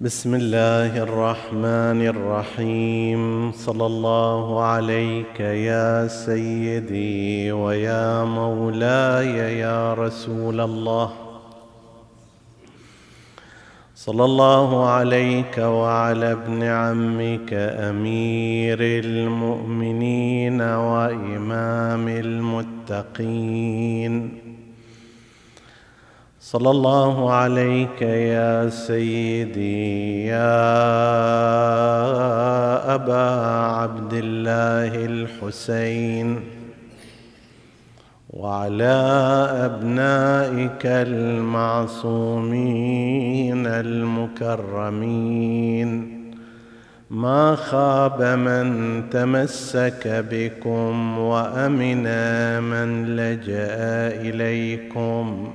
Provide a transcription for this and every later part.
بسم الله الرحمن الرحيم. صلى الله عليك يا سيدي ويا مولاي يا رسول الله. صلى الله عليك وعلى ابن عمك أمير المؤمنين وإمام المتقين. صلى الله عليك يا سيدي يا أبا عبد الله الحسين وعلى أبنائك المعصومين المكرمين. ما خاب من تمسك بكم وأمن من لجأ إليكم.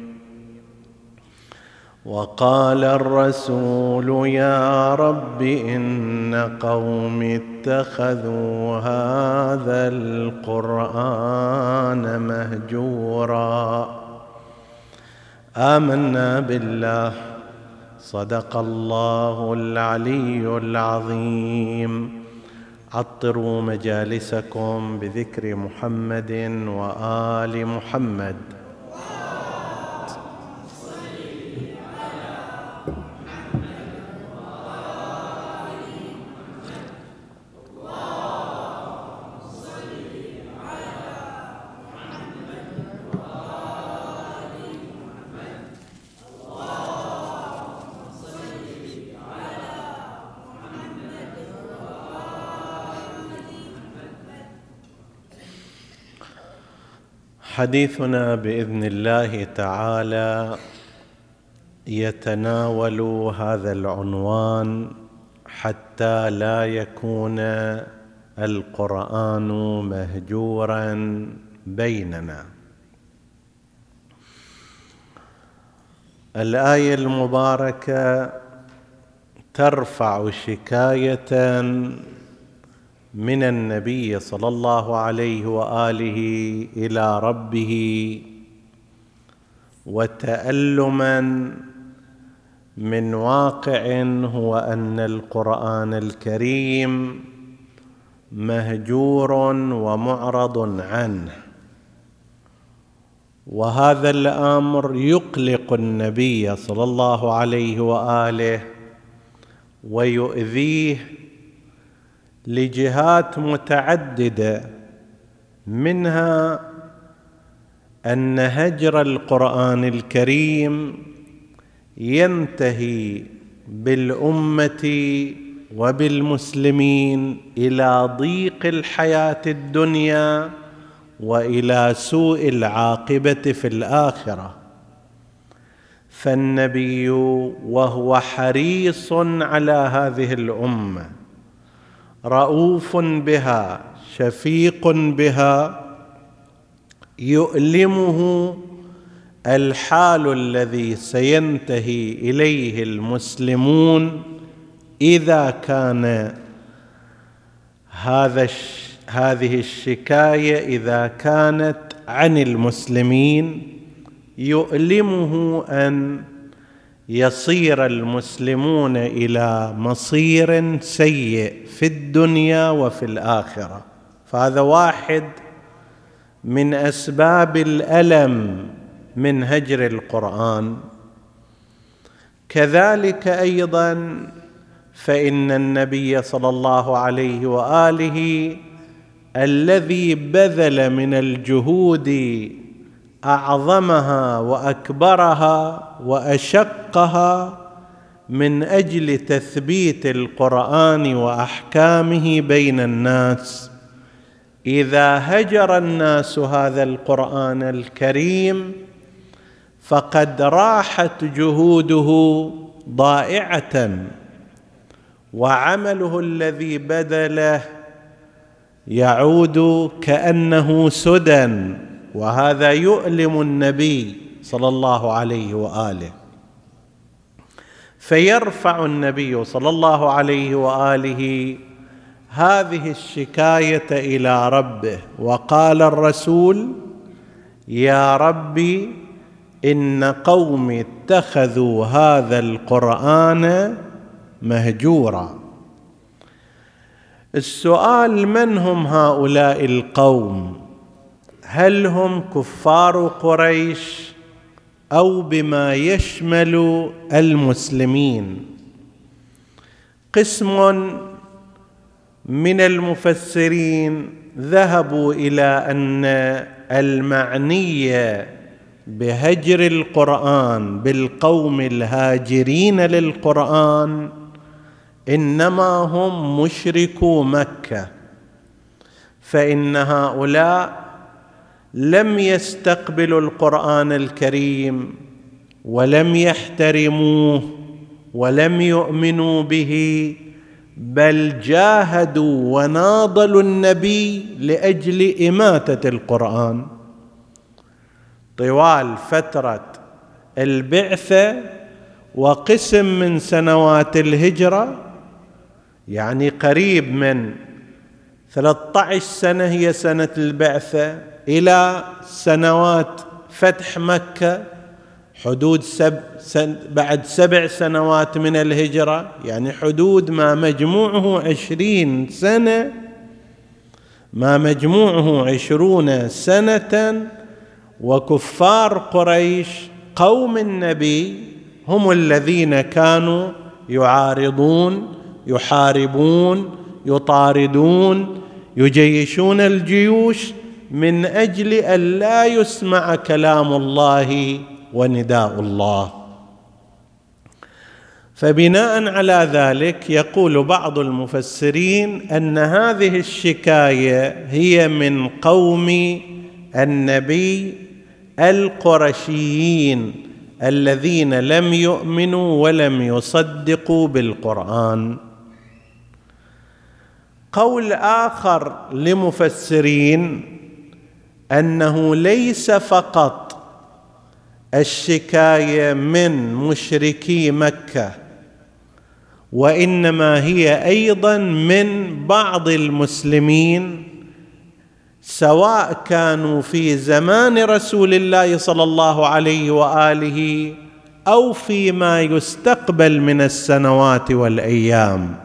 وقال الرسول يا رب إن قوم اتخذوا هذا القرآن مهجورا. آمنا بالله. صدق الله العلي العظيم. عطروا مجالسكم بذكر محمد وآل محمد. حديثنا بإذن الله تعالى يتناول هذا العنوان حتى لا يكون القرآن مهجورا بيننا. الآية المباركة ترفع شكاية من النبي صلى الله عليه وآله إلى ربه وتألما من واقع هو أن القرآن الكريم مهجور ومعرض عنه. وهذا الأمر يقلق النبي صلى الله عليه وآله ويؤذيه لجهات متعددة منها أن هجر القرآن الكريم ينتهي بالأمة وبالمسلمين إلى ضيق الحياة الدنيا وإلى سوء العاقبة في الآخرة. فالنبي وهو حريص على هذه الأمة. رؤوف بها شفيق بها يؤلمه الحال الذي سينتهي إليه المسلمون إذا كان هذا هذه الشكاية إذا كانت عن المسلمين يؤلمه أن يصير المسلمون إلى مصير سيء في الدنيا وفي الآخرة. فهذا واحد من أسباب الألم من هجر القرآن. كذلك أيضا فإن النبي صلى الله عليه وآله الذي بذل من الجهود أعظمها وأكبرها وأشقها من أجل تثبيت القرآن وأحكامه بين الناس. إذا هجر الناس هذا القرآن الكريم فقد راحت جهوده ضائعة وعمله الذي بذله يعود كأنه سدى. وهذا يؤلم النبي صلى الله عليه وآله. فيرفع النبي صلى الله عليه وآله هذه الشكاية إلى ربه. وقال الرسول يا ربي إن قومي اتخذوا هذا القرآن مهجورا. السؤال من هم هؤلاء القوم؟ هل هم كفار قريش أو بما يشمل المسلمين؟ قسم من المفسرين ذهبوا إلى أن المعنيه بهجر القرآن بالقوم الهاجرين للقرآن إنما هم مشركو مكة فإن هؤلاء لم يستقبلوا القرآن الكريم ولم يحترموه ولم يؤمنوا به بل جاهدوا وناضلوا النبي لأجل إماتة القرآن. طوال فترة البعثة وقسم من سنوات الهجرة يعني قريب من 13 سنة هي سنة البعثة إلى سنوات فتح مكة حدود سب سن بعد سبع سنوات من الهجرة يعني حدود ما مجموعه عشرين سنة ما مجموعه عشرون سنة وكفار قريش قوم النبي هم الذين كانوا يعارضون يحاربون يطاردون يجيشون الجيوش من أجل أن لا يسمع كلام الله ونداء الله. فبناء على ذلك يقول بعض المفسرين أن هذه الشكاية هي من قوم النبي القرشيين الذين لم يؤمنوا ولم يصدقوا بالقرآن. قول آخر لمفسرين أنه ليس فقط الشكاية من مشركي مكة وإنما هي أيضا من بعض المسلمين سواء كانوا في زمان رسول الله صلى الله عليه وآله أو فيما يستقبل من السنوات والأيام.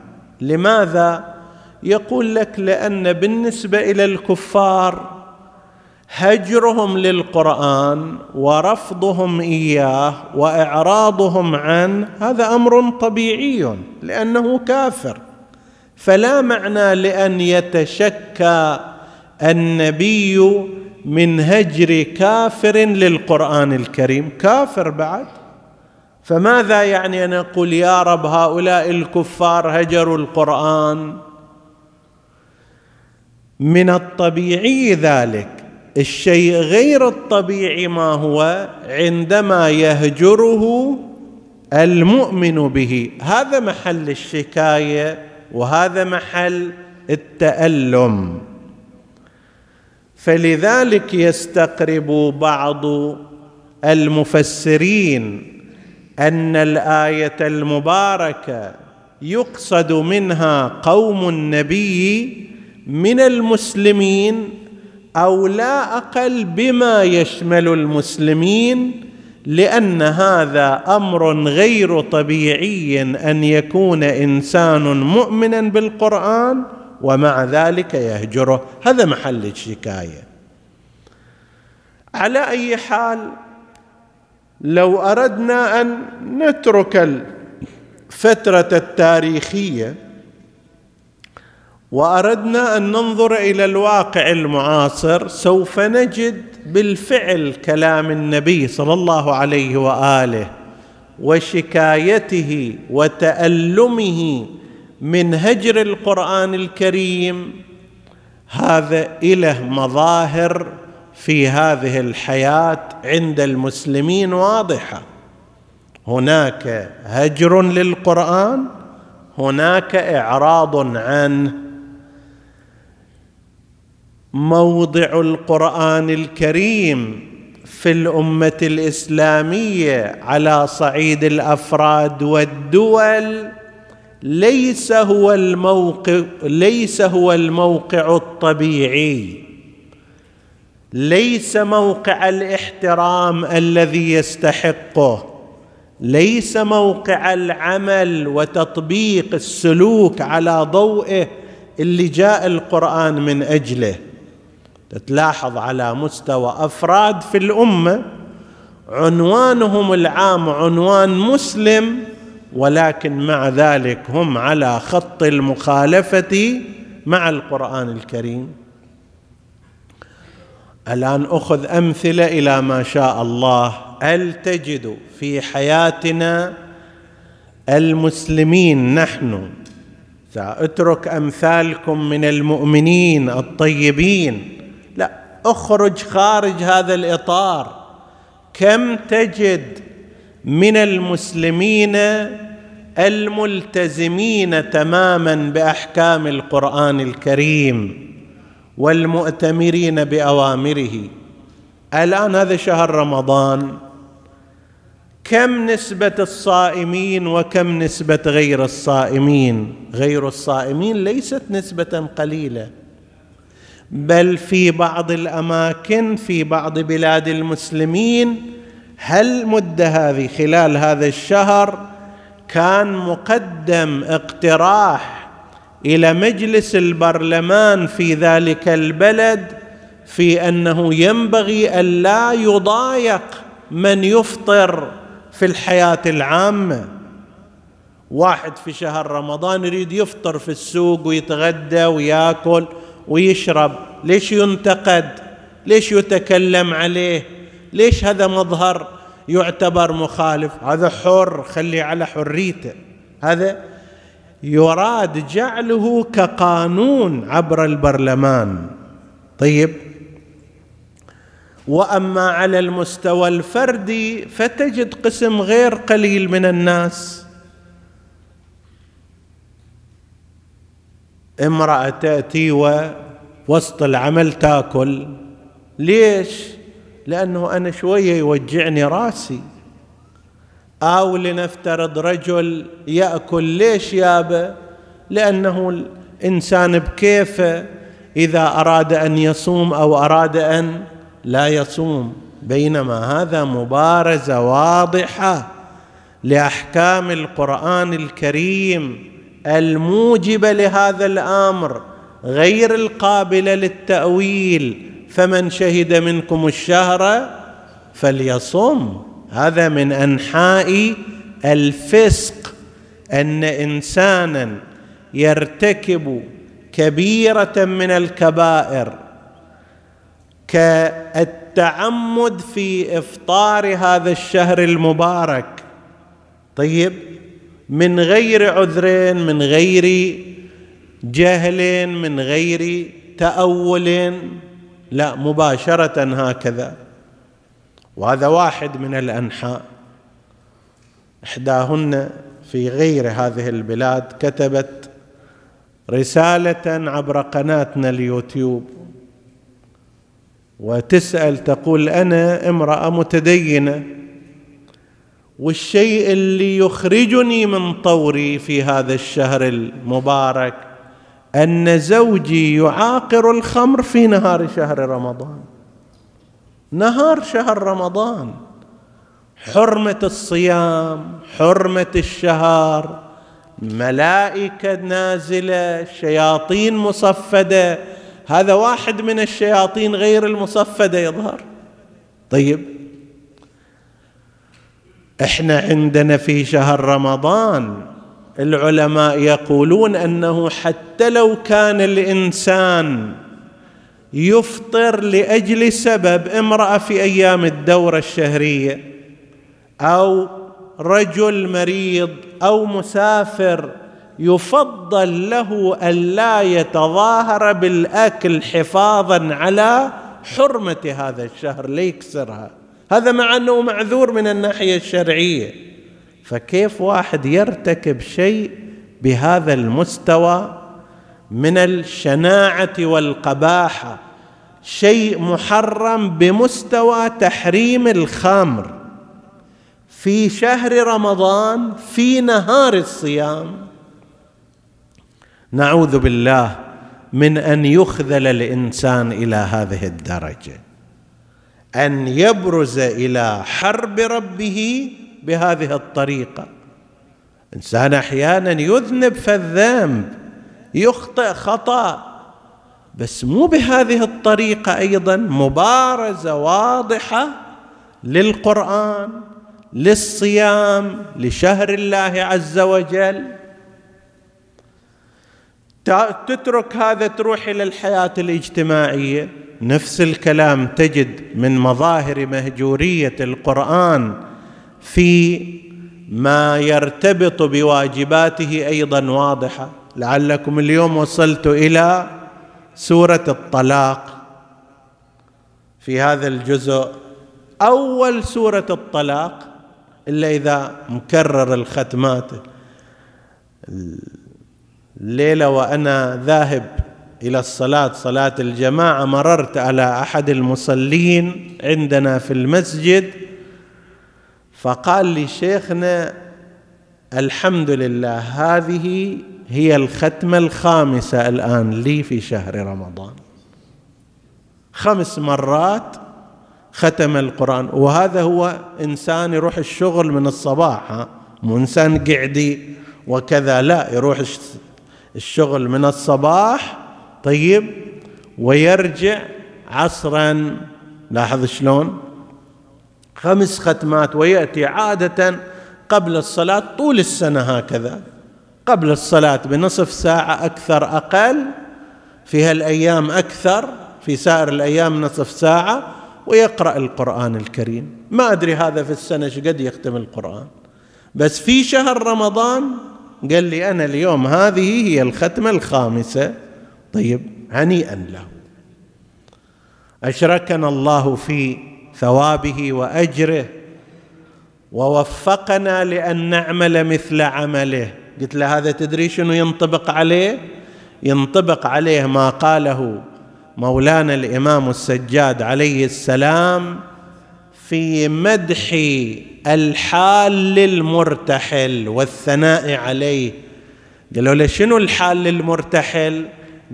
لماذا؟ يقول لك لأن بالنسبة إلى الكفار هجرهم للقرآن ورفضهم إياه وإعراضهم عنه هذا أمر طبيعي لأنه كافر. فلا معنى لأن يتشكى النبي من هجر كافر للقرآن الكريم. كافر بعد؟ فماذا يعني أن أقول يا رب هؤلاء الكفار هجروا القرآن؟ من الطبيعي ذلك الشيء غير الطبيعي ما هو عندما يهجره المؤمن به. هذا محل الشكاية وهذا محل التألم. فلذلك يستقرب بعض المفسرين أن الآية المباركة يقصد منها قوم النبي من المسلمين أو لا أقل بما يشمل المسلمين لأن هذا أمر غير طبيعي أن يكون إنسان مؤمنا بالقرآن ومع ذلك يهجره. هذا محل الشكاية. على أي حال لو أردنا أن نترك الفترة التاريخية وأردنا أن ننظر إلى الواقع المعاصر سوف نجد بالفعل كلام النبي صلى الله عليه وآله وشكايته وتألمه من هجر القرآن الكريم. هذا إله مظاهر في هذه الحياة عند المسلمين واضحة. هناك هجر للقرآن هناك إعراض عنه. موضع القرآن الكريم في الأمة الإسلامية على صعيد الأفراد والدول ليس هو الموقع ليس هو الموقع الطبيعي. ليس موقع الاحترام الذي يستحقه. ليس موقع العمل وتطبيق السلوك على ضوئه اللي جاء القرآن من أجله. تلاحظ على مستوى أفراد في الأمة عنوانهم العام عنوان مسلم ولكن مع ذلك هم على خط المخالفة مع القرآن الكريم. الآن أخذ أمثلة إلى ما شاء الله. هل تجد في حياتنا المسلمين نحن سأترك أمثالكم من المؤمنين الطيبين أخرج خارج هذا الإطار. كم تجد من المسلمين الملتزمين تماما بأحكام القرآن الكريم والمؤتمرين بأوامره؟ الآن هذا شهر رمضان. كم نسبة الصائمين وكم نسبة غير الصائمين؟ غير الصائمين ليست نسبة قليلة. بل في بعض الأماكن في بعض بلاد المسلمين هل مده هذه خلال هذا الشهر كان مقدم اقتراح إلى مجلس البرلمان في ذلك البلد في أنه ينبغي الا يضايق من يفطر في الحياة العامة. واحد في شهر رمضان يريد يفطر في السوق ويتغدى ويأكل ويشرب. ليش ينتقد؟ ليش يتكلم عليه؟ ليش هذا مظهر يعتبر مخالف؟ هذا حر خلي على حريته. هذا يراد جعله كقانون عبر البرلمان. طيب. وأما على المستوى الفردي فتجد قسم غير قليل من الناس. امراه تاتي ووسط العمل تاكل. ليش؟ لأنه أنا شوية يوجعني راسي. آو لنفترض رجل يأكل ليش يابا؟ لأنه الإنسان بكيفه. إذا أراد أن يصوم أو أراد أن لا يصوم. بينما هذا مبارزة واضحة لأحكام القرآن الكريم. الموجبه لهذا الأمر غير القابله للتأويل فمن شهد منكم الشهر فليصم. هذا من أنحاء الفسق أن إنسانا يرتكب كبيرة من الكبائر كالتعمد في إفطار هذا الشهر المبارك. طيب من غير عذرين من غير جهل من غير تاول لا مباشرة هكذا. وهذا واحد من الأنحاء. إحداهن في غير هذه البلاد كتبت رسالة عبر قناتنا اليوتيوب. وتسأل تقول أنا امرأة متدينة. والشيء اللي يخرجني من طوري في هذا الشهر المبارك أن زوجي يعاقر الخمر في نهار شهر رمضان. نهار شهر رمضان. حرمة الصيام حرمة الشهر. ملائكة نازلة شياطين مصفدة. هذا واحد من الشياطين غير المصفدة يظهر. طيب إحنا عندنا في شهر رمضان العلماء يقولون أنه حتى لو كان الإنسان يفطر لأجل سبب امرأة في أيام الدورة الشهرية أو رجل مريض أو مسافر يفضل له الا يتظاهر بالأكل حفاظا على حرمة هذا الشهر ليكسرها. هذا مع أنه معذور من الناحية الشرعية. فكيف واحد يرتكب شيء بهذا المستوى من الشناعة والقباحة؟ شيء محرم بمستوى تحريم الخمر. في شهر رمضان في نهار الصيام نعوذ بالله من أن يخذل الإنسان إلى هذه الدرجة. أن يبرز إلى حرب ربه بهذه الطريقة. إنسان أحيانا يذنب فالذنب يخطئ خطأ بس مو بهذه الطريقة أيضا مبارزة واضحة للقرآن للصيام لشهر الله عز وجل. تترك هذا تروح إلى الحياة الاجتماعية. نفس الكلام تجد من مظاهر مهجورية القرآن في ما يرتبط بواجباته أيضا واضحة. لعلكم اليوم وصلت إلى سورة الطلاق. في هذا الجزء أول سورة الطلاق إلا إذا مكرر الختمات. الليلة وأنا ذاهب إلى الصلاة. صلاة الجماعة مررت على أحد المصلين عندنا في المسجد فقال لي شيخنا الحمد لله هذه هي الختمة الخامسة الآن لي في شهر رمضان. خمس مرات ختم القرآن وهذا هو إنسان يروح الشغل من الصباح ها؟ مو إنسان قعدي وكذا لا يروح الشغل من الصباح طيب ويرجع عصرا لاحظ شلون؟ خمس ختمات ويأتي عادة قبل الصلاة طول السنة هكذا. قبل الصلاة بنصف ساعة أكثر أقل في هالأيام أكثر في سائر الأيام نصف ساعة ويقرأ القرآن الكريم. ما أدري هذا في السنة قد يختم القرآن. بس في شهر رمضان قال لي أنا اليوم هذه هي الختمة الخامسة. طيب هنيئا له. أشركنا الله في ثوابه وأجره ووفقنا لأن نعمل مثل عمله. قلت له هذا تدري شنو ينطبق عليه؟ ينطبق عليه ما قاله مولانا الإمام السجاد عليه السلام في مدح الحال للمرتحل والثناء عليه. قالوا له شنو الحال للمرتحل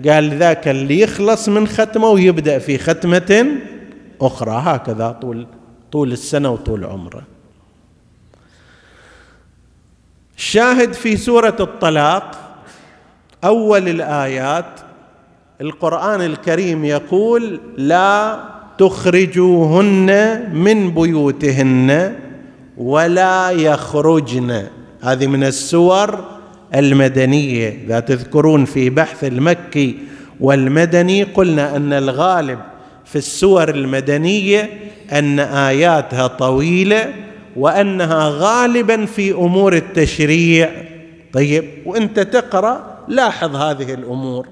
قال ذاك اللي يخلص من ختمه ويبدأ في ختمة أخرى هكذا طول طول السنة وطول عمره. شاهد في سورة الطلاق أول الآيات القرآن الكريم يقول لا تخرجوهن من بيوتهن ولا يخرجن. هذه من السور المدنية اذا تذكرون في بحث المكي والمدني قلنا أن الغالب في السور المدنية أن آياتها طويلة وأنها غالبا في أمور التشريع. طيب وأنت تقرأ لاحظ هذه الأمور.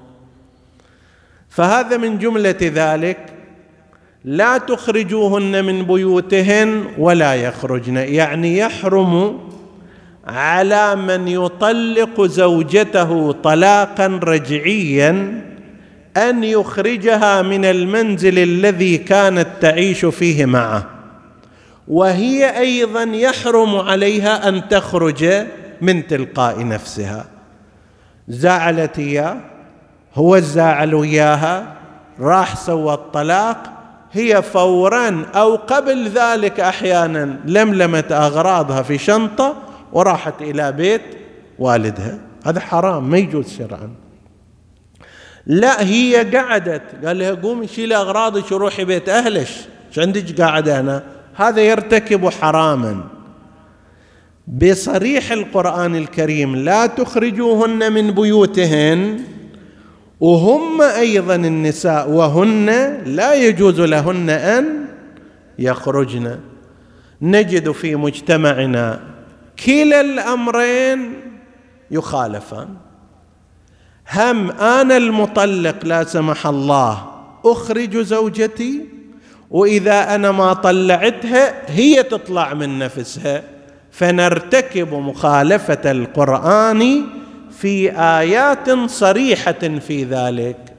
فهذا من جملة ذلك لا تخرجوهن من بيوتهن ولا يخرجن يعني يحرم على من يطلق زوجته طلاقا رجعيا أن يخرجها من المنزل الذي كانت تعيش فيه معه. وهي أيضا يحرم عليها أن تخرج من تلقاء نفسها. زعلت اياه هو زعل وياها راح سوى الطلاق هي فورا أو قبل ذلك أحيانا لملمت أغراضها في شنطة وراحت إلى بيت والدها. هذا حرام ما يجوز شرعا. لا هي قعدت. قال لها قومي شيلي اغراضك وروحي بيت اهلك إيش عندك قاعدة هنا؟ هذا يرتكب حراما. بصريح القرآن الكريم لا تخرجوهن من بيوتهن. وهم أيضا النساء وهن لا يجوز لهن أن يخرجن. نجد في مجتمعنا كلا الأمرين يخالفان. هم أنا المطلق لا سمح الله أخرج زوجتي وإذا أنا ما طلعتها هي تطلع من نفسها. فنرتكب مخالفة القرآن في آيات صريحة في ذلك.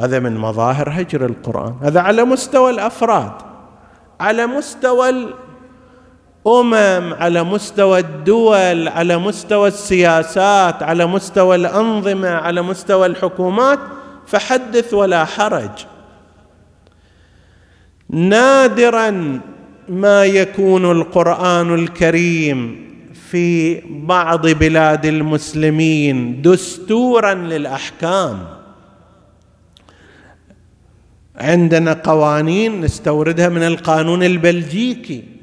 هذا من مظاهر هجر القرآن. هذا على مستوى الأفراد. على مستوى الامم على مستوى الدول على مستوى السياسات على مستوى الأنظمة على مستوى الحكومات فحدث ولا حرج. نادرا ما يكون القرآن الكريم في بعض بلاد المسلمين دستورا للأحكام. عندنا قوانين نستوردها من القانون البلجيكي.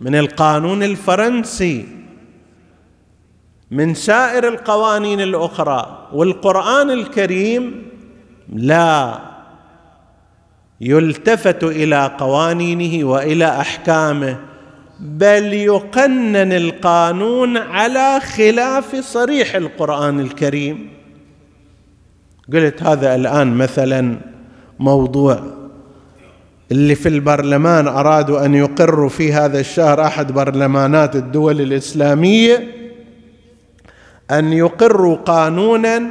من القانون الفرنسي من سائر القوانين الأخرى والقرآن الكريم لا يلتفت إلى قوانينه وإلى أحكامه بل يقنن القانون على خلاف صريح القرآن الكريم. قلت هذا الآن مثلا موضوع اللي في البرلمان أرادوا أن يقروا في هذا الشهر أحد برلمانات الدول الإسلامية أن يقروا قانونا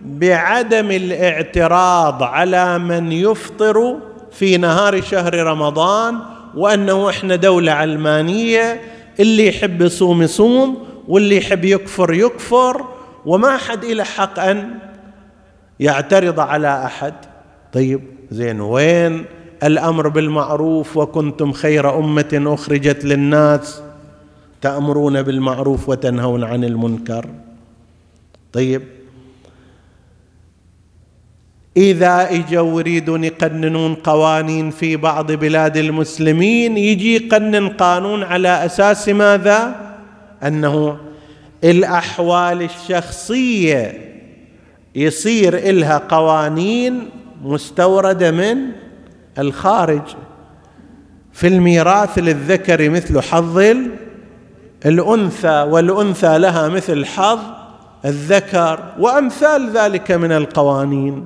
بعدم الاعتراض على من يفطر في نهار شهر رمضان وأنه إحنا دولة علمانية اللي يحب يصوم يصوم واللي يحب يكفر يكفر وما حد له حق أن يعترض على أحد. طيب زين وين الأمر بالمعروف وكنتم خير أمة أخرجت للناس تأمرون بالمعروف وتنهون عن المنكر. طيب. إذا اجوا يريدون يقننون قوانين في بعض بلاد المسلمين يجي يقنن قانون على أساس ماذا؟ أنه الأحوال الشخصية يصير إلها قوانين مستوردة من الخارج في الميراث للذكر مثل حظ الأنثى والأنثى لها مثل حظ الذكر وأمثال ذلك من القوانين.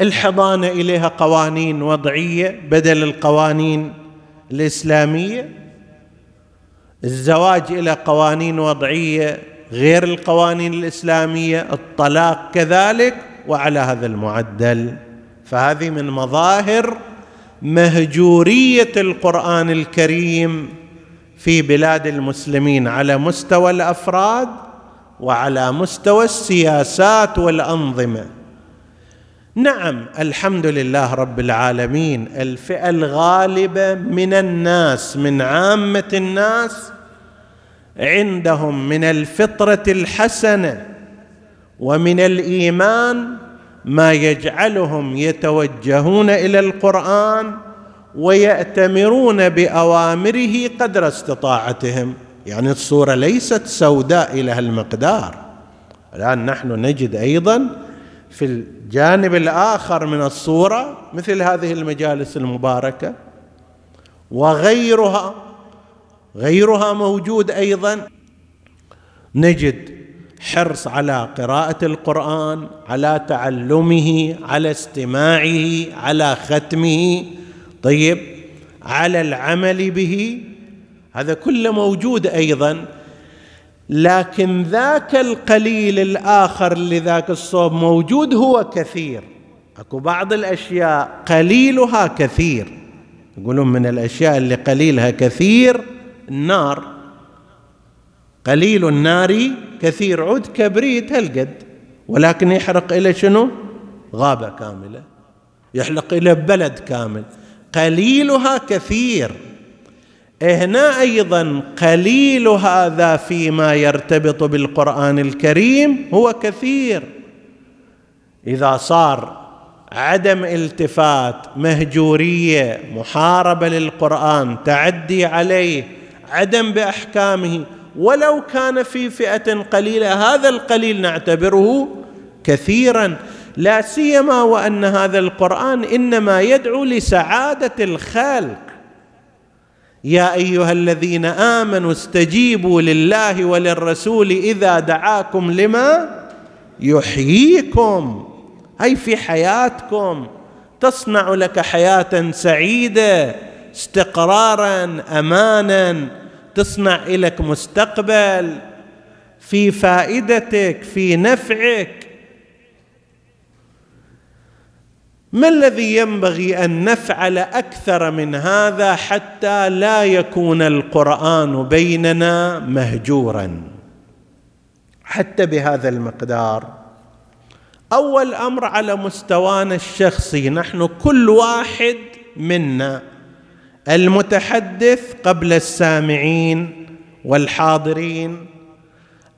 الحضانة إليها قوانين وضعية بدل القوانين الإسلامية. الزواج إلى قوانين وضعية غير القوانين الإسلامية. الطلاق كذلك وعلى هذا المعدل. فهذه من مظاهر مهجورية القرآن الكريم في بلاد المسلمين على مستوى الأفراد وعلى مستوى السياسات والأنظمة. نعم الحمد لله رب العالمين الفئة الغالبة من الناس من عامة الناس عندهم من الفطرة الحسنة ومن الإيمان ما يجعلهم يتوجهون إلى القرآن ويأتمرون بأوامره قدر استطاعتهم. يعني الصورة ليست سوداء إلى هالمقدار. الآن نحن نجد أيضا في الجانب الآخر من الصورة مثل هذه المجالس المباركة وغيرها غيرها موجود أيضا. نجد حرص على قراءة القرآن على تعلمه على استماعه على ختمه. طيب على العمل به. هذا كله موجود أيضا. لكن ذاك القليل الآخر اللي ذاك الصوب موجود هو كثير. أكو بعض الأشياء قليلها كثير. يقولون من الأشياء اللي قليلها كثير النار. قليل النار كثير عود كبريت هالقد. ولكن يحرق إلى شنو؟ غابة كاملة. يحلق إلى بلد كامل. قليلها كثير. هنا أيضا قليل هذا فيما يرتبط بالقرآن الكريم هو كثير. إذا صار عدم التفات مهجورية محاربة للقرآن تعدي عليه عدم بأحكامه ولو كان في فئة قليلة هذا القليل نعتبره كثيرا. لا سيما وأن هذا القرآن إنما يدعو لسعادة الخلق يا أيها الذين آمنوا استجيبوا لله وللرسول إذا دعاكم لما يحييكم. أي في حياتكم. تصنع لك حياة سعيدة استقرارا امانا. تصنع لك مستقبل في فائدتك في نفعك. ما الذي ينبغي أن نفعل أكثر من هذا حتى لا يكون القرآن بيننا مهجورا؟ حتى بهذا المقدار. أول أمر على مستوانا الشخصي نحن كل واحد منا. المتحدث قبل السامعين والحاضرين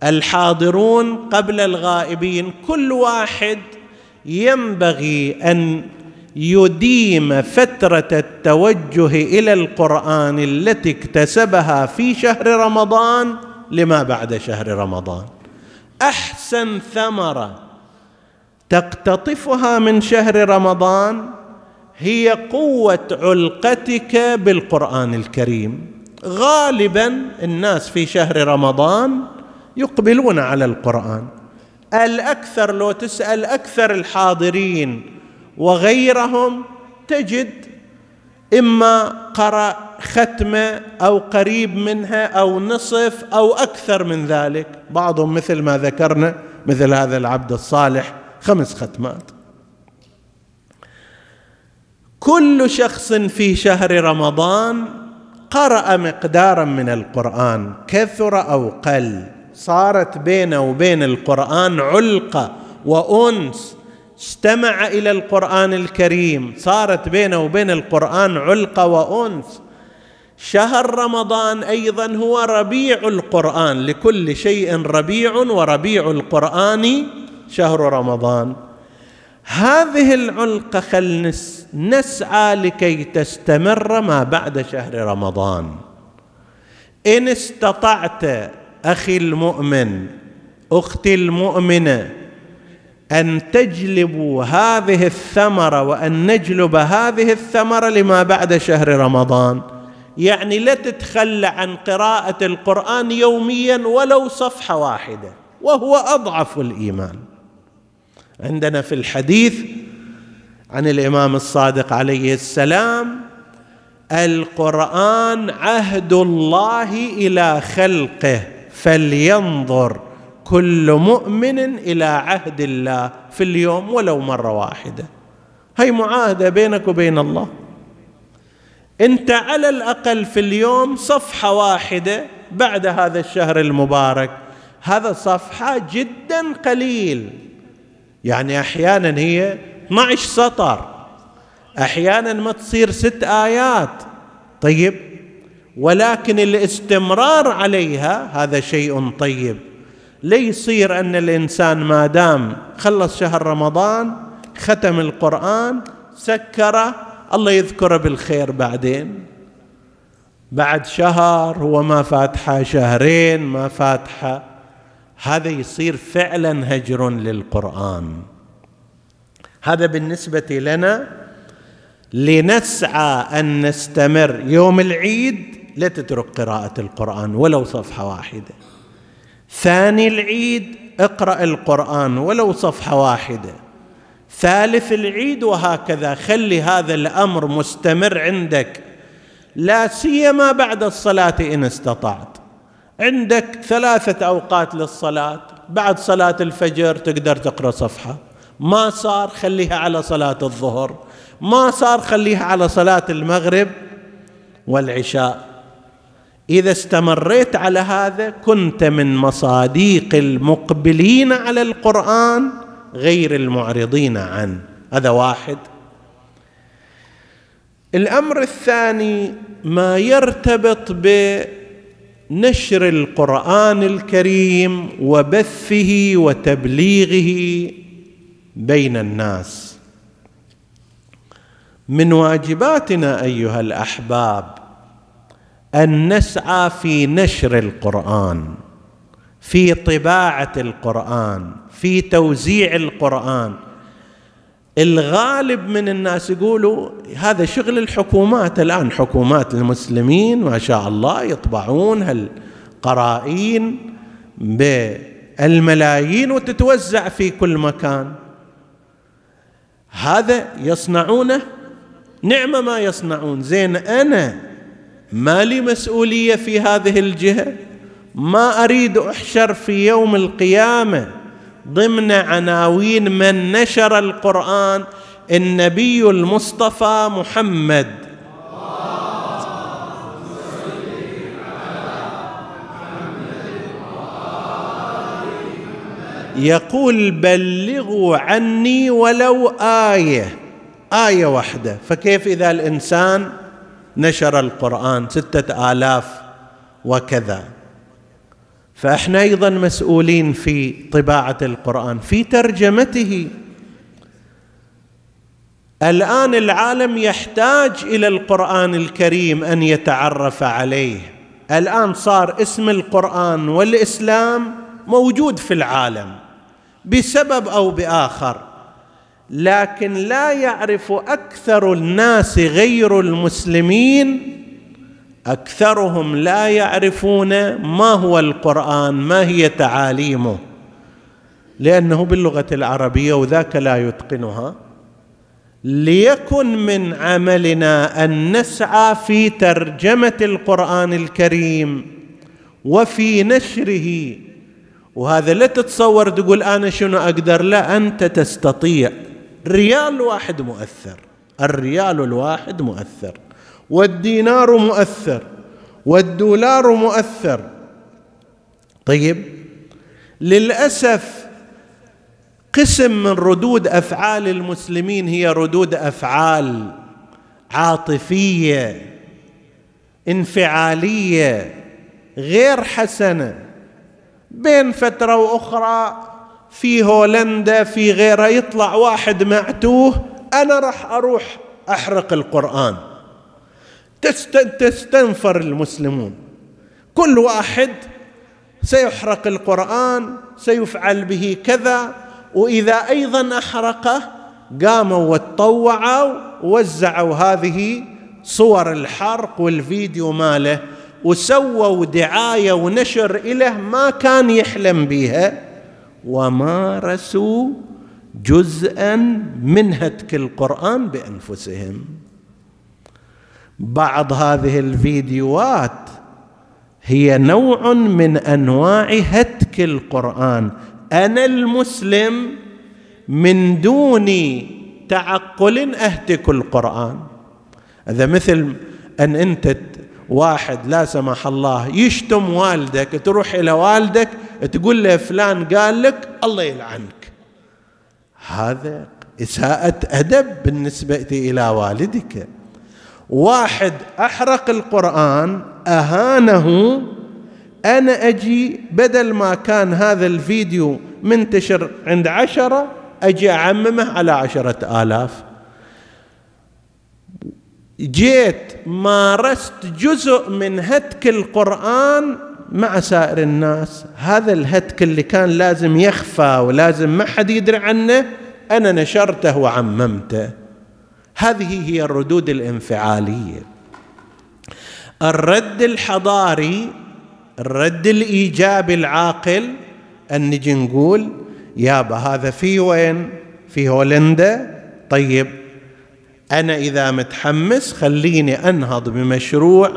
الحاضرون قبل الغائبين كل واحد ينبغي أن يديم فترة التوجه إلى القرآن التي اكتسبها في شهر رمضان لما بعد شهر رمضان. أحسن ثمرة تقتطفها من شهر رمضان هي قوة علقتك بالقرآن الكريم. غالبا الناس في شهر رمضان يقبلون على القرآن. الأكثر لو تسأل أكثر الحاضرين وغيرهم تجد إما قرأ ختمه أو قريب منها أو نصف أو أكثر من ذلك. بعضهم مثل ما ذكرنا مثل هذا العبد الصالح خمس ختمات. كل شخص في شهر رمضان قرأ مقدارا من القرآن كثر أو قل. صارت بينه وبين القرآن علقة وأنس. استمع إلى القرآن الكريم. صارت بينه وبين القرآن علقة وأنس. شهر رمضان أيضا هو ربيع القرآن. لكل شيء ربيع وربيع القرآن شهر رمضان. هذه العلقة خل نسعى لكي تستمر ما بعد شهر رمضان. إن استطعت أخي المؤمن أختي المؤمنة أن تجلبوا هذه الثمره وأن نجلب هذه الثمره لما بعد شهر رمضان. يعني لا تتخلى عن قراءة القرآن يوميا ولو صفحة واحدة وهو أضعف الإيمان. عندنا في الحديث عن الإمام الصادق عليه السلام القرآن عهد الله إلى خلقه فلينظر كل مؤمن إلى عهد الله في اليوم ولو مرة واحدة. هي معاهدة بينك وبين الله. أنت على الأقل في اليوم صفحة واحدة بعد هذا الشهر المبارك. هذا صفحة جدا قليل. يعني أحيانا هي 12 سطر. أحيانا ما تصير ست آيات. طيب ولكن الاستمرار عليها هذا شيء طيب. ليصير أن الإنسان ما دام خلص شهر رمضان ختم القرآن سكره الله يذكره بالخير بعدين؟ بعد شهر هو ما فاتحه شهرين ما فاتحه هذا يصير فعلا هجر للقرآن. هذا بالنسبة لنا لنسعى أن نستمر يوم العيد لا تترك قراءة القرآن ولو صفحة واحدة. ثاني العيد اقرأ القرآن ولو صفحة واحدة. ثالث العيد وهكذا. خلي هذا الأمر مستمر عندك. لا سيما بعد الصلاة إن استطعت. عندك ثلاثة أوقات للصلاة. بعد صلاة الفجر تقدر تقرأ صفحة. ما صار خليها على صلاة الظهر ما صار خليها على صلاة المغرب والعشاء. إذا استمريت على هذا كنت من مصاديق المقبلين على القرآن غير المعرضين عنه. هذا واحد. الأمر الثاني ما يرتبط بنشر القرآن الكريم وبثه وتبليغه بين الناس. من واجباتنا أيها الأحباب أن نسعى في نشر القرآن في طباعة القرآن في توزيع القرآن. الغالب من الناس يقولوا هذا شغل الحكومات الآن حكومات المسلمين ما شاء الله يطبعون هالقرائين بالملايين وتتوزع في كل مكان. هذا يصنعونه نعم ما يصنعون. زين أنا ما لي مسؤولية في هذه الجهة؟ ما أريد أحشر في يوم القيامة ضمن عناوين من نشر القرآن النبي المصطفى محمد. يقول بلغوا عني ولو آية آية واحدة. فكيف إذا الإنسان نشر القرآن ستة آلاف وكذا؟ فإحنا أيضا مسؤولين في طباعة القرآن في ترجمته. الآن العالم يحتاج إلى القرآن الكريم أن يتعرف عليه. الآن صار اسم القرآن والإسلام موجود في العالم. بسبب أو بآخر. لكن لا يعرف أكثر الناس غير المسلمين أكثرهم لا يعرفون ما هو القرآن ما هي تعاليمه. لأنه باللغة العربية وذاك لا يتقنها. ليكن من عملنا أن نسعى في ترجمة القرآن الكريم وفي نشره وهذا لا تتصور تقول أنا شنو أقدر؟ لا أنت تستطيع. ريال واحد مؤثر. الريال الواحد مؤثر. والدينار مؤثر. والدولار مؤثر. طيب للأسف قسم من ردود أفعال المسلمين هي ردود أفعال عاطفية انفعالية غير حسنة. بين فترة وأخرى في هولندا في غيرها يطلع واحد معتوه أنا راح أروح أحرق القرآن. تستنفر المسلمون. كل واحد سيحرق القرآن سيفعل به كذا وإذا أيضا أحرقه قاموا وتطوعوا ووزعوا هذه صور الحرق والفيديو ماله. وسووا دعاية ونشر له ما كان يحلم بها ومارسوا جزءا من هتك القرآن بأنفسهم. بعض هذه الفيديوهات هي نوع من أنواع هتك القرآن. أنا المسلم من دون تعقل أهتك القرآن. هذا مثل أن أنت واحد لا سمح الله يشتم والدك تروح إلى والدك تقول له فلان قال لك الله يلعنك. هذا إساءة أدب بالنسبة إلى والدك. واحد أحرق القرآن أهانه أنا أجي بدل ما كان هذا الفيديو منتشر عند عشرة أجي أعممه على عشرة آلاف. جيت مارست جزء من هتك القرآن مع سائر الناس. هذا الهتك اللي كان لازم يخفى ولازم ما حد يدري عنه أنا نشرته وعممته. هذه هي الردود الانفعالية. الرد الحضاري الرد الإيجابي العاقل أن نجي نقول يابا هذا في وين؟ في هولندا طيب أنا إذا متحمس خليني أنهض بمشروع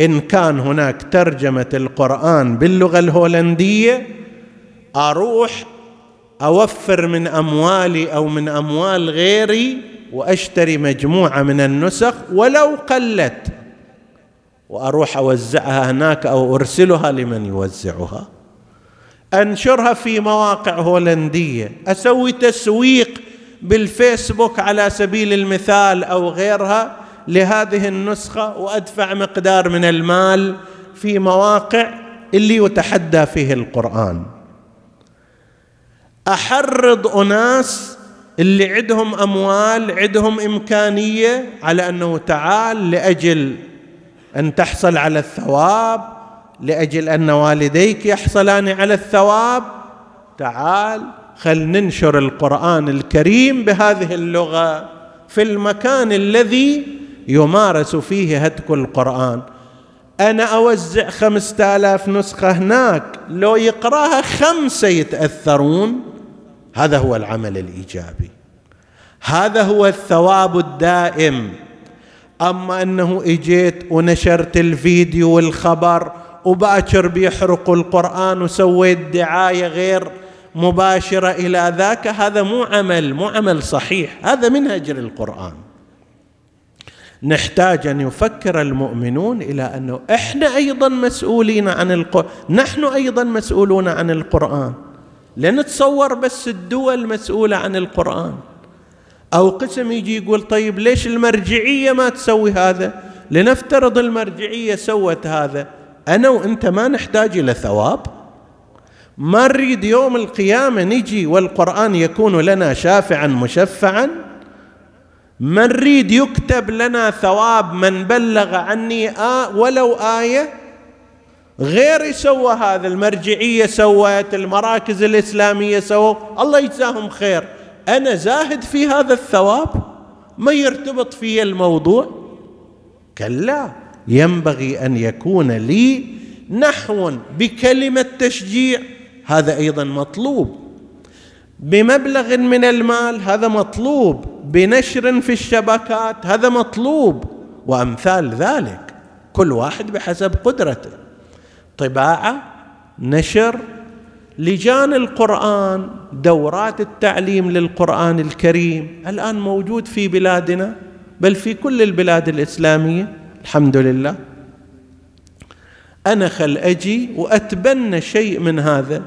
إن كان هناك ترجمة القرآن باللغة الهولندية أروح أوفر من أموالي أو من أموال غيري وأشتري مجموعة من النسخ ولو قلت وأروح أوزعها هناك أو أرسلها لمن يوزعها. أنشرها في مواقع هولندية أسوي تسويق بالفيسبوك على سبيل المثال أو غيرها لهذه النسخة وأدفع مقدار من المال في مواقع اللي يتحدى فيه القرآن. أحرض أناس اللي عندهم أموال عندهم إمكانية على أنه تعال لأجل أن تحصل على الثواب لأجل أن والديك يحصلان على الثواب تعال خل ننشر القرآن الكريم بهذه اللغة في المكان الذي يمارس فيه هتك القرآن. أنا أوزع خمسة آلاف نسخة هناك لو يقرأها خمسة يتأثرون. هذا هو العمل الإيجابي. هذا هو الثواب الدائم. أما أنه إجيت ونشرت الفيديو والخبر وباكر بيحرقوا القرآن وسويت دعاية غير مباشرة إلى ذاك هذا مو عمل مو عمل صحيح هذا منهج القران نحتاج أن يفكر المؤمنون إلى أنه إحنا أيضا مسؤولين عن القرآن نحن أيضا مسؤولون عن القرآن. لنتصور بس الدول مسؤولة عن القرآن. أو قسم يجي يقول طيب ليش المرجعية ما تسوي هذا؟ لنفترض المرجعية سوت هذا. أنا وأنت ما نحتاج إلى ثواب. ما نريد يوم القيامة نجي والقرآن يكون لنا شافعا مشفعا؟ ما نريد يكتب لنا ثواب من بلغ عني آه ولو آية؟ غير سوى هذا المرجعية سوت المراكز الإسلامية سووا الله يجزاهم خير. أنا زاهد في هذا الثواب؟ ما يرتبط في الموضوع؟ كلا ينبغي أن يكون لي نحو بكلمة تشجيع. هذا أيضا مطلوب. بمبلغ من المال هذا مطلوب. بنشر في الشبكات هذا مطلوب. وأمثال ذلك. كل واحد بحسب قدرته. طباعة نشر لجان القرآن دورات التعليم للقرآن الكريم. الآن موجود في بلادنا بل في كل البلاد الإسلامية. الحمد لله. أنا خل أجي وأتبنى شيء من هذا.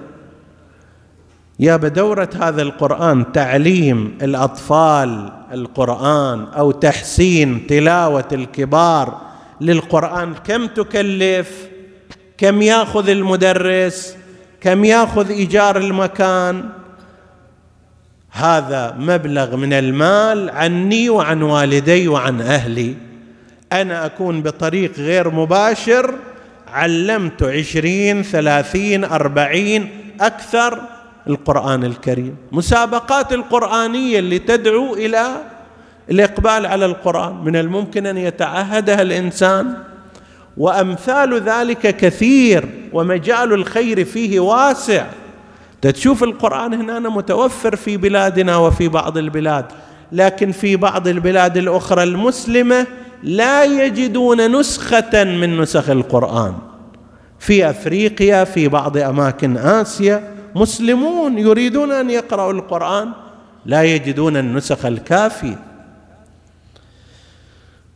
يا بدورة هذا القرآن تعليم الأطفال القرآن أو تحسين تلاوة الكبار للقرآن؟ كم تكلف؟ كم ياخذ المدرس؟ كم ياخذ إيجار المكان؟ هذا مبلغ من المال عني وعن والدي وعن أهلي. أنا أكون بطريق غير مباشر. علمت عشرين ثلاثين أربعين أكثر. القرآن الكريم. مسابقات القرآنية اللي تدعو إلى الإقبال على القرآن. من الممكن أن يتعهدها الإنسان. وأمثال ذلك كثير. ومجال الخير فيه واسع. تشوف القرآن هنا متوفر في بلادنا وفي بعض البلاد. لكن في بعض البلاد الأخرى المسلمة لا يجدون نسخة من نسخ القرآن. في أفريقيا في بعض أماكن آسيا مسلمون يريدون أن يقرأوا القرآن لا يجدون النسخ الكافية.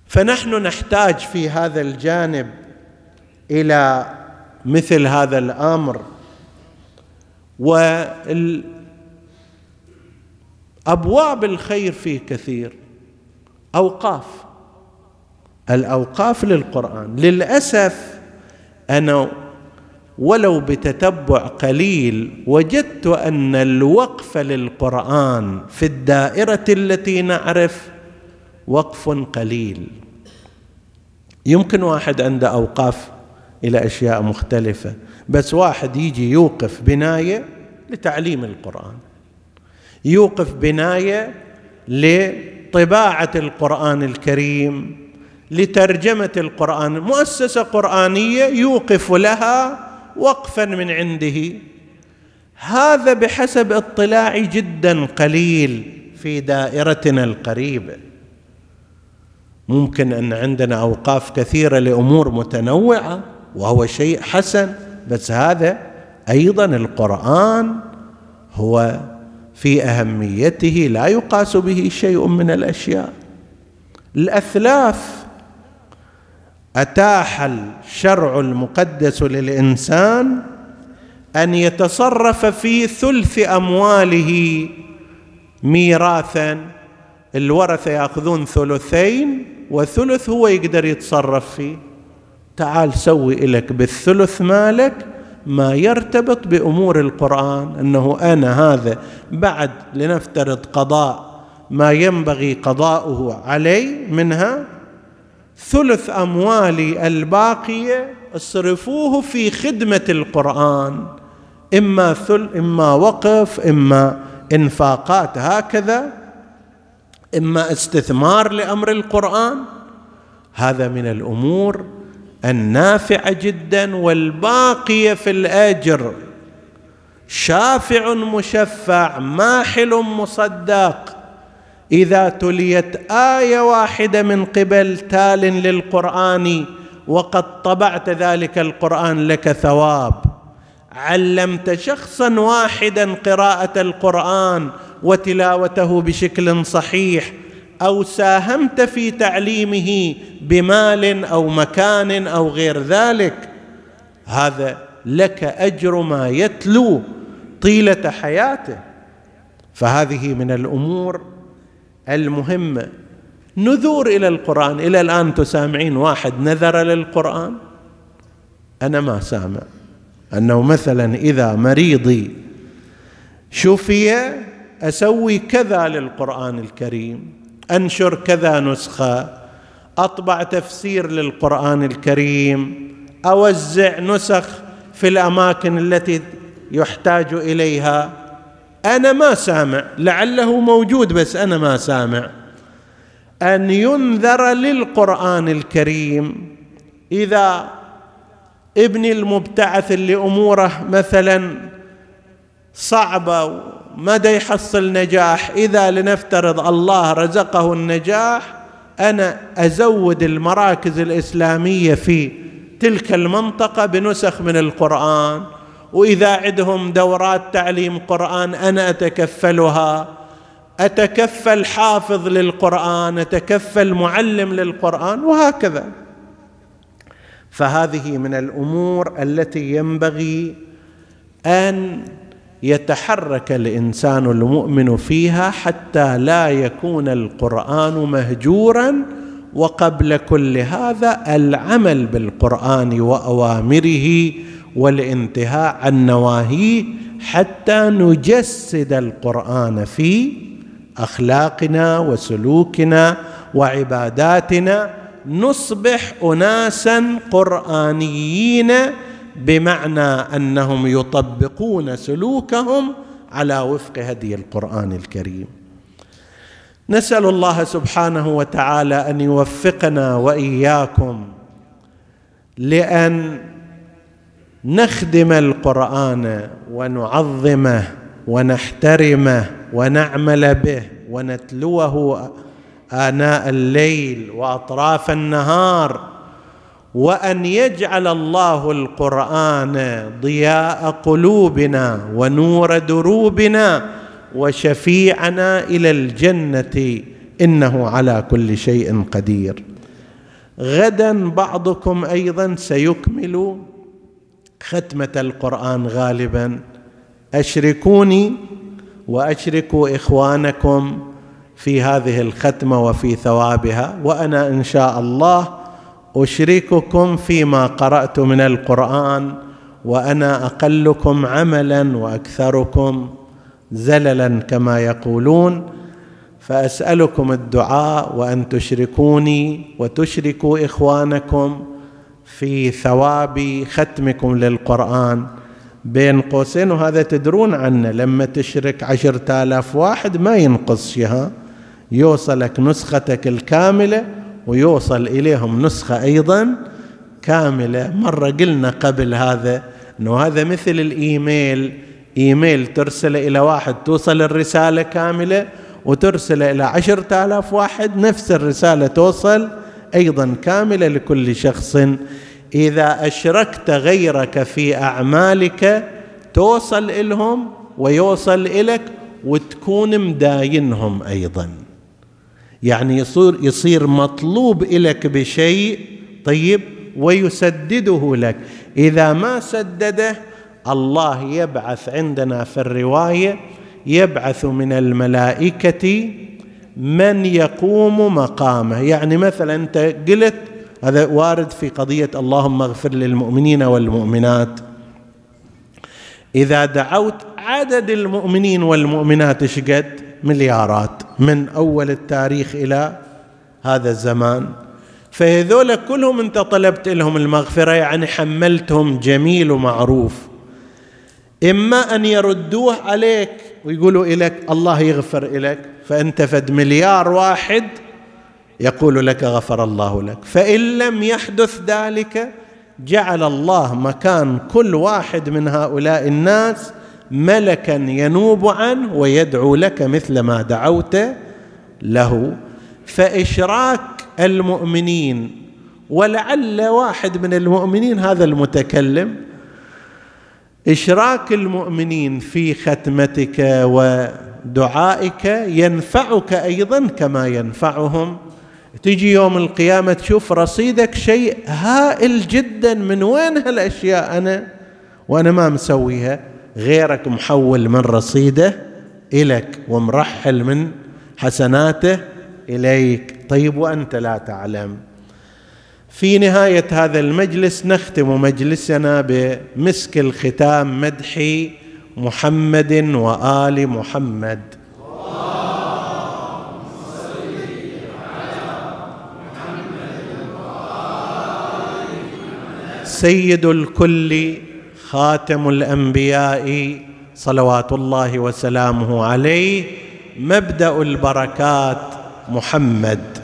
فنحن نحتاج في هذا الجانب إلى مثل هذا الأمر. وابواب الخير فيه كثير. أوقاف. الأوقاف للقرآن. للأسف أنا ولو بتتبع قليل وجدت أن الوقف للقرآن في الدائرة التي نعرف وقف قليل. يمكن واحد عنده أوقاف إلى أشياء مختلفة بس واحد يجي يوقف بناية لتعليم القرآن. يوقف بناية لطباعة القرآن الكريم لترجمة القرآن مؤسسة قرآنية يوقف لها وقفا من عنده. هذا بحسب اطلاعي جدا قليل في دائرتنا القريبة. ممكن أن عندنا أوقاف كثيرة لأمور متنوعة وهو شيء حسن بس هذا أيضا القرآن هو في أهميته لا يقاس به شيء من الأشياء. الأثلاث أتاح الشرع المقدس للإنسان أن يتصرف في ثلث أمواله ميراثا الورثة يأخذون ثلثين وثلث هو يقدر يتصرف فيه. تعال سوي لك بالثلث مالك ما يرتبط بأمور القرآن أنه أنا هذا بعد لنفترض قضاء ما ينبغي قضاؤه علي منها ثلث اموالي الباقية اصرفوه في خدمة القرآن. إما ثل إما وقف إما إنفاقات هكذا إما استثمار لأمر القرآن. هذا من الأمور النافعة جدا والباقية في الأجر. شافع مشفع ماحل مصدق. إذا تليت آية واحدة من قبل تال للقرآن وقد طبعت ذلك القرآن لك ثواب. علمت شخصا واحدا قراءة القرآن وتلاوته بشكل صحيح أو ساهمت في تعليمه بمال أو مكان أو غير ذلك هذا لك أجر ما يتلو طيلة حياته. فهذه من الأمور المهمه نذور إلى القرآن. إلى الآن تسامعين واحد نذر للقرآن؟ أنا ما سامع. أنه مثلا إذا مريضي شفي أسوي كذا للقرآن الكريم أنشر كذا نسخة أطبع تفسير للقرآن الكريم أوزع نسخ في الأماكن التي يحتاج إليها. أنا ما سامع لعله موجود بس أنا ما سامع. أن ينذر للقرآن الكريم إذا ابني المبتعث اللي أموره مثلا صعبه مدى يحصل نجاح إذا لنفترض الله رزقه النجاح أنا أزود المراكز الإسلامية في تلك المنطقة بنسخ من القرآن. وإذا عندهم دورات تعليم قرآن أنا أتكفلها. أتكفل حافظ للقرآن أتكفل معلم للقرآن وهكذا. فهذه من الأمور التي ينبغي أن يتحرك الإنسان المؤمن فيها حتى لا يكون القرآن مهجورا وقبل كل هذا العمل بالقرآن وأوامره والانتهاء عن نواهيه حتى نجسد القرآن في أخلاقنا وسلوكنا وعباداتنا نصبح اناسا قرآنيين بمعنى أنهم يطبقون سلوكهم على وفق هدي القرآن الكريم. نسأل الله سبحانه وتعالى أن يوفقنا وإياكم لأن نخدم القرآن ونعظمه ونحترمه ونعمل به ونتلوه آناء الليل وأطراف النهار وأن يجعل الله القرآن ضياء قلوبنا ونور دروبنا وشفيعنا إلى الجنة إنه على كل شيء قدير. غدا بعضكم أيضا سيكمل ختمة القرآن غالبا. أشركوني وأشركوا إخوانكم في هذه الختمة وفي ثوابها وأنا إن شاء الله أشرككم فيما قرأت من القرآن وأنا أقلكم عملا وأكثركم زللا كما يقولون. فأسألكم الدعاء وأن تشركوني وتشركوا إخوانكم. في ثواب ختمكم للقرآن. بين قوسين وهذا تدرون عنه لما تشرك عشرة آلاف واحد ما ينقص شيء يوصلك نسختك الكاملة ويوصل إليهم نسخة أيضا كاملة. مرة قلنا قبل هذا إنه هذا مثل الإيميل. إيميل ترسل إلى واحد توصل الرسالة كاملة وترسل إلى عشرة آلاف واحد نفس الرسالة توصل أيضا كاملة لكل شخص. إذا أشركت غيرك في أعمالك توصل إلهم ويوصل إليك وتكون مداينهم أيضا. يعني يصير يصير مطلوب لك بشيء طيب ويسدده لك. إذا ما سدده الله يبعث عندنا في الرواية يبعث من الملائكة من يقوم مقامه. يعني مثلا أنت قلت هذا وارد في قضية اللهم اغفر للمؤمنين والمؤمنات. إذا دعوت عدد المؤمنين والمؤمنات إيش قد؟ مليارات. من أول التاريخ إلى هذا الزمان. فهذول كلهم أنت طلبت لهم المغفرة يعني حملتهم جميل ومعروف. إما أن يردوه عليك ويقولوا لك الله يغفر لك فأنت فد مليار واحد يقول لك غفر الله لك. فإن لم يحدث ذلك جعل الله مكان كل واحد من هؤلاء الناس ملكا ينوب عنه ويدعو لك مثل ما دعوت له. فإشراك المؤمنين ولعل واحد من المؤمنين هذا المتكلم إشراك المؤمنين في ختمتك ودعائك ينفعك أيضا كما ينفعهم. تجي يوم القيامة تشوف رصيدك شيء هائل جدا من وين هالأشياء أنا؟ وأنا ما مسويها. غيرك محول من رصيده الك ومرحل من حسناته إليك. طيب وأنت لا تعلم. في نهاية هذا المجلس نختم مجلسنا بمسك الختام مدح محمد وآل محمد. سيد الكل خاتم الأنبياء صلوات الله وسلامه عليه مبدأ البركات محمد.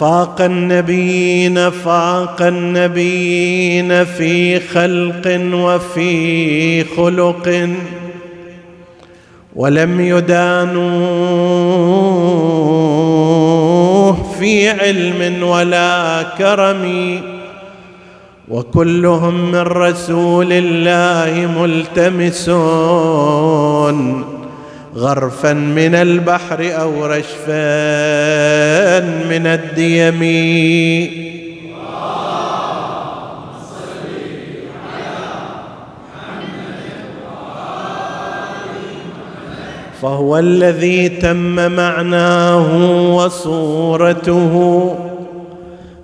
فاق النبيين فاق النبيين في خلق وفي خلق. ولم يدانوه في علم ولا كرم. وكلهم من رسول الله ملتمسون. غرفا من البحر أو رشفا من الديم فهو الذي تم معناه وصورته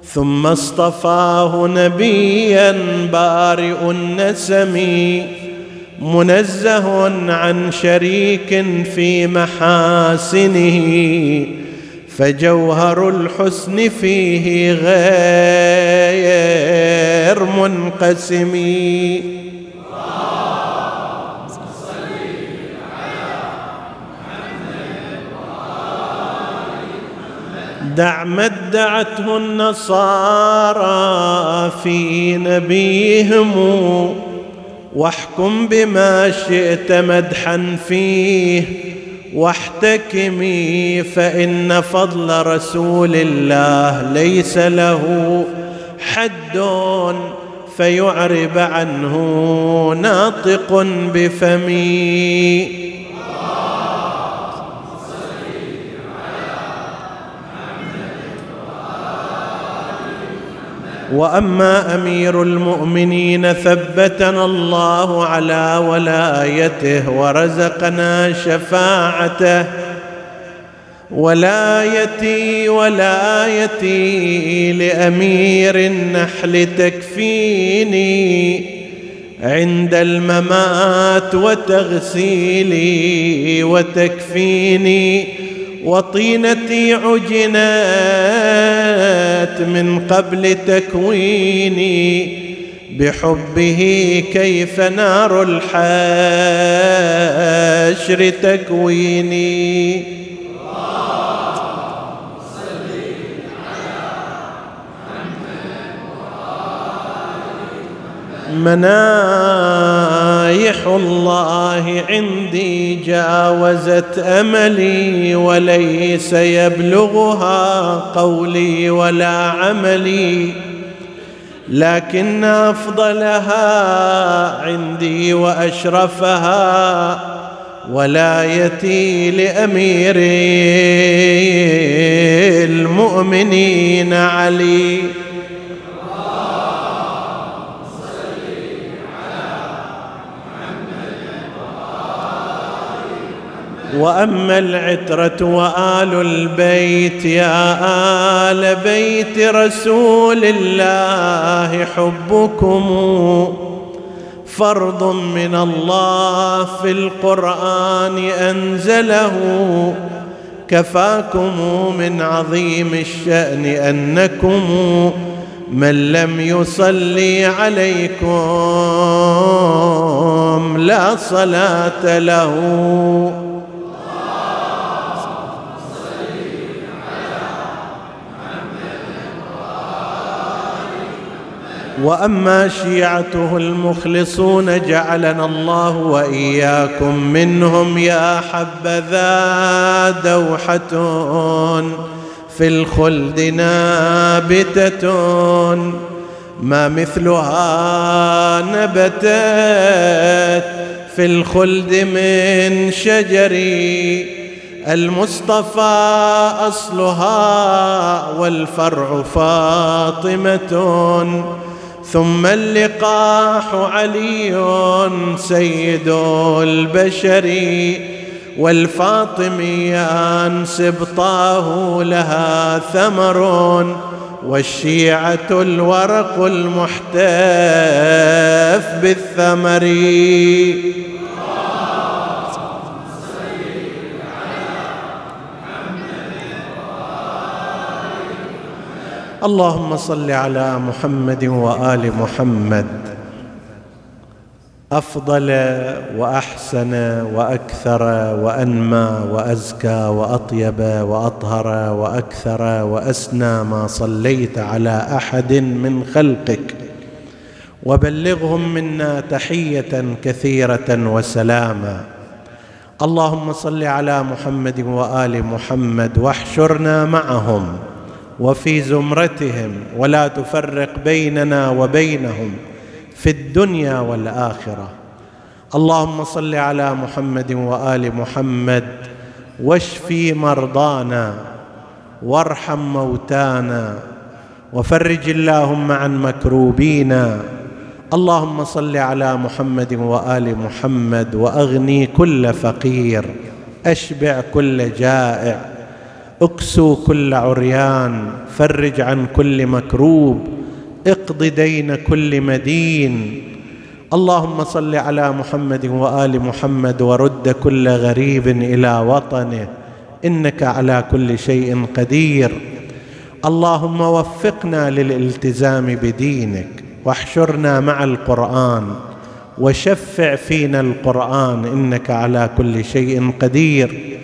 ثم اصطفاه نبيا بارئ النسم. منزه عن شريك في محاسنه فجوهر الحسن فيه غير منقسم. دع ما ادعته النصارى في نبيهم واحكم بما شئت مدحا فيه واحتكمي فإن فضل رسول الله ليس له حد فيعرب عنه ناطق بفمي. وأما أمير المؤمنين ثبتنا الله على ولايته ورزقنا شفاعته. ولايتي ولايتي لأمير النحل تكفيني عند الممات وتغسيلي وتكفيني وطينتي عجنت من قبل تكويني بحبه كيف نار الحشر تكويني. منايح الله عندي جاوزت أملي وليس يبلغها قولي ولا عملي لكن أفضلها عندي وأشرفها ولايتي لامير المؤمنين علي. وأما العترة وآل البيت يا آل بيت رسول الله حبكم فرض من الله في القرآن أنزله. كفاكم من عظيم الشأن أنكم من لم يصلي عليكم لا صلاة له. وأما شيعته المخلصون جعلنا الله وإياكم منهم يا حبذا دوحه في الخلد نابته ما مثلها نبتت في الخلد من شجر المصطفى أصلها والفرع فاطمة ثم اللقاح علي سيد البشر والفاطميان سبطاه لها ثمر والشيعة الورق المحتف بالثمر اللهم صل على محمد وآل محمد. أفضل وأحسن وأكثر وأنمى وأزكى وأطيب وأطهر وأكثر وأسنى ما صليت على أحد من خلقك. وبلغهم منا تحية كثيرة وسلاما. اللهم صل على محمد وآل محمد واحشرنا معهم. وفي زمرتهم ولا تفرق بيننا وبينهم في الدنيا والآخرة. اللهم صل على محمد وآل محمد واشفي مرضانا وارحم موتانا وفرج اللهم عن مكروبينا. اللهم صل على محمد وآل محمد وأغني كل فقير. أشبع كل جائع. اكسو كل عريان فرج عن كل مكروب اقض دين كل مدين. اللهم صل على محمد وآل محمد ورد كل غريب إلى وطنه إنك على كل شيء قدير. اللهم وفقنا للالتزام بدينك واحشرنا مع القرآن وشفع فينا القرآن إنك على كل شيء قدير.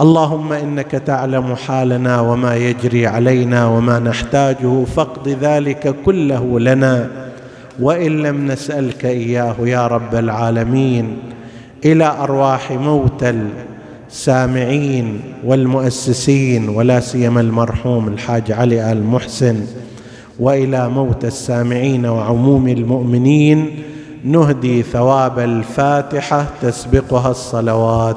اللهم إنك تعلم حالنا وما يجري علينا وما نحتاجه فاقض ذلك كله لنا. وإن لم نسألك إياه يا رب العالمين إلى أرواح موتى السامعين والمؤسسين ولا سيما المرحوم الحاج علي آل محسن. وإلى موتى السامعين وعموم المؤمنين نهدي ثواب الفاتحة تسبقها الصلوات.